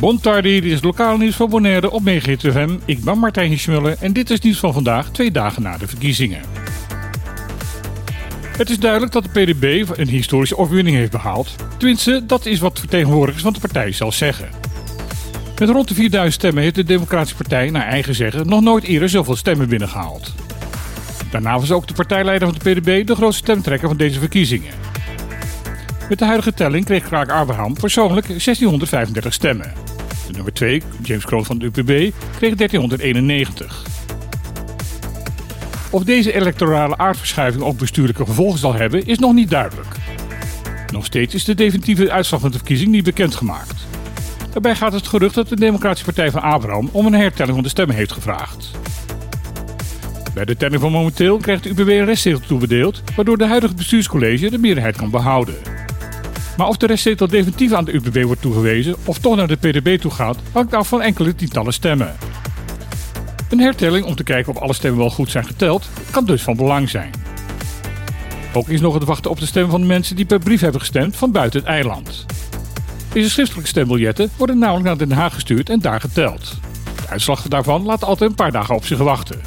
Bon tardi, dit is lokale nieuws van Bonaire op FM. Ik ben Martijn Schmuller en dit is nieuws van vandaag, twee dagen na de verkiezingen. Het is duidelijk dat de PDB een historische overwinning heeft behaald. Tenminste, dat is wat vertegenwoordigers van de partij zelf zeggen. Met rond de 4000 stemmen heeft de Democratische Partij, naar eigen zeggen, nog nooit eerder zoveel stemmen binnengehaald. Daarna was ook de partijleider van de PDB de grootste stemtrekker van deze verkiezingen. Met de huidige telling kreeg Kraak Abraham persoonlijk 1635 stemmen. De nummer 2, James Kroon van de UPB, kreeg 1391. Of deze electorale aardverschuiving ook bestuurlijke gevolgen zal hebben, is nog niet duidelijk. Nog steeds is de definitieve uitslag van de verkiezing niet bekendgemaakt. Daarbij gaat het gerucht dat de Democratische Partij van Abraham om een hertelling van de stemmen heeft gevraagd. Bij de telling van momenteel krijgt de UPB een restzetel toebedeeld, waardoor de huidige bestuurscollege de meerderheid kan behouden. Maar of de restzetel definitief aan de UPB wordt toegewezen of toch naar de PDB toe gaat, hangt af van enkele tientallen stemmen. Een hertelling om te kijken of alle stemmen wel goed zijn geteld, kan dus van belang zijn. Ook is nog het wachten op de stemmen van de mensen die per brief hebben gestemd van buiten het eiland. Deze schriftelijke stembiljetten worden namelijk naar Den Haag gestuurd en daar geteld. De uitslag daarvan laat altijd een paar dagen op zich wachten.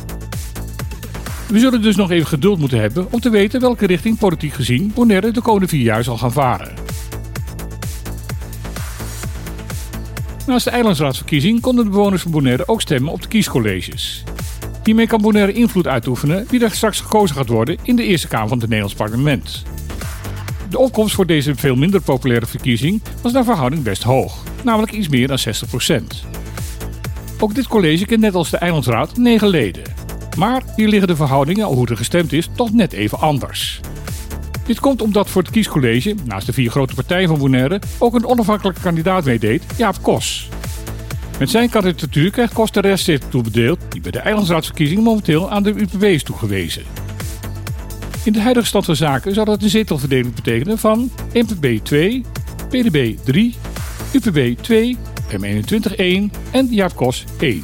We zullen dus nog even geduld moeten hebben om te weten welke richting politiek gezien Bonaire de komende vier jaar zal gaan varen. Naast de eilandsraadsverkiezing konden de bewoners van Bonaire ook stemmen op de kiescolleges. Hiermee kan Bonaire invloed uitoefenen wie er straks gekozen gaat worden in de Eerste Kamer van het Nederlands parlement. De opkomst voor deze veel minder populaire verkiezing was naar verhouding best hoog, namelijk iets meer dan 60%. Ook dit college kent net als de Eilandsraad 9 leden. Maar hier liggen de verhoudingen, al hoe er gestemd is, toch net even anders. Dit komt omdat voor het kiescollege, naast de vier grote partijen van Bonaire, ook een onafhankelijke kandidaat meedeed, Jaap Kos. Met zijn kandidatuur krijgt Kos de restzetel toebedeeld, die bij de eilandsraadsverkiezingen momenteel aan de UPB is toegewezen. In de huidige stand van zaken zou dat een zetelverdeling betekenen van NPB 2, PDB 3, UPB 2, M21 1 en Jaap Kos 1.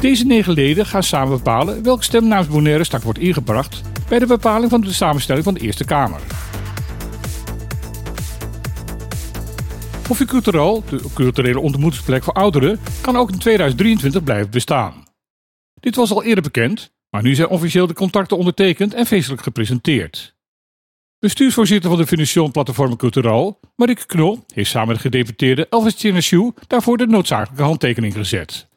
Deze negen leden gaan samen bepalen welke stem namens Bonaire straks wordt ingebracht bij de bepaling van de samenstelling van de Eerste Kamer. Hofje Cultureel, de culturele ontmoetingsplek voor ouderen, kan ook in 2023 blijven bestaan. Dit was al eerder bekend, maar nu zijn officieel de contacten ondertekend en feestelijk gepresenteerd. Bestuursvoorzitter van de Venetian Platform Cultureel, Marieke Knol, heeft samen met de gedeputeerde Elvis Tjenesjoe daarvoor de noodzakelijke handtekening gezet.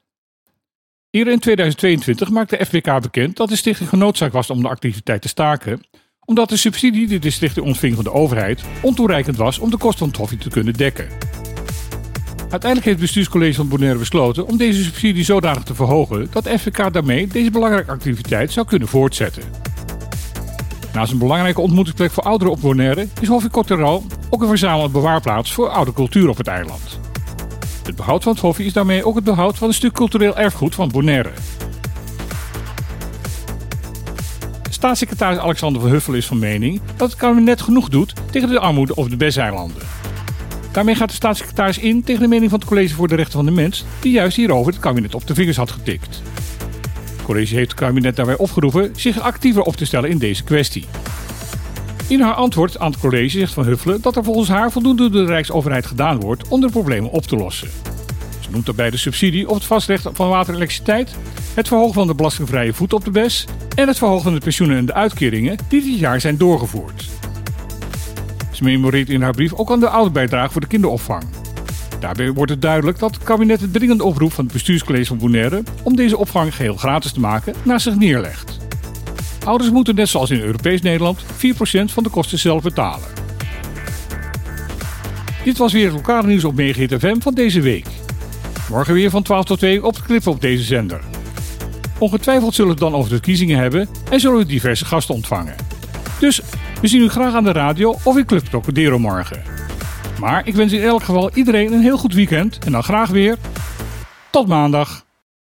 Eerder in 2022 maakte FBK bekend dat de stichting genoodzaakt was om de activiteit te staken, omdat de subsidie die de stichting ontving van de overheid ontoereikend was om de kosten van het te kunnen dekken. Uiteindelijk heeft het bestuurscollege van Bonaire besloten om deze subsidie zodanig te verhogen dat FBK daarmee deze belangrijke activiteit zou kunnen voortzetten. Naast een belangrijke ontmoetingsplek voor ouderen op Bonaire is Hofje Cotteral ook een verzamelde bewaarplaats voor oude cultuur op het eiland. Het behoud van het hofje is daarmee ook het behoud van een stuk cultureel erfgoed van Bonaire. Staatssecretaris Alexander van Huffel is van mening dat het kabinet genoeg doet tegen de armoede op de Besseilanden. Daarmee gaat de staatssecretaris in tegen de mening van het College voor de Rechten van de Mens, die juist hierover het kabinet op de vingers had getikt. Het college heeft het kabinet daarbij opgeroepen zich actiever op te stellen in deze kwestie. In haar antwoord aan het college zegt Van Huffelen dat er volgens haar voldoende door de Rijksoverheid gedaan wordt om de problemen op te lossen. Ze noemt daarbij de subsidie op het vastrecht van water en elektriciteit, het verhogen van de belastingvrije voet op de BES en het verhogen van de pensioenen en de uitkeringen die dit jaar zijn doorgevoerd. Ze memoreert in haar brief ook aan de ouderbijdrage voor de kinderopvang. Daarbij wordt het duidelijk dat het kabinet het dringende oproep van het bestuurscollege van Bonaire om deze opvang geheel gratis te maken naast zich neerlegt. Ouders moeten net zoals in Europees Nederland 4% van de kosten zelf betalen. Dit was weer het lokale nieuws op Megahit FM van deze week. Morgen weer van 12 tot 2 op de clip op deze zender. Ongetwijfeld zullen we het dan over de verkiezingen hebben en zullen we diverse gasten ontvangen. Dus we zien u graag aan de radio of in Club Trocadero morgen. Maar ik wens in elk geval iedereen een heel goed weekend en dan graag weer tot maandag.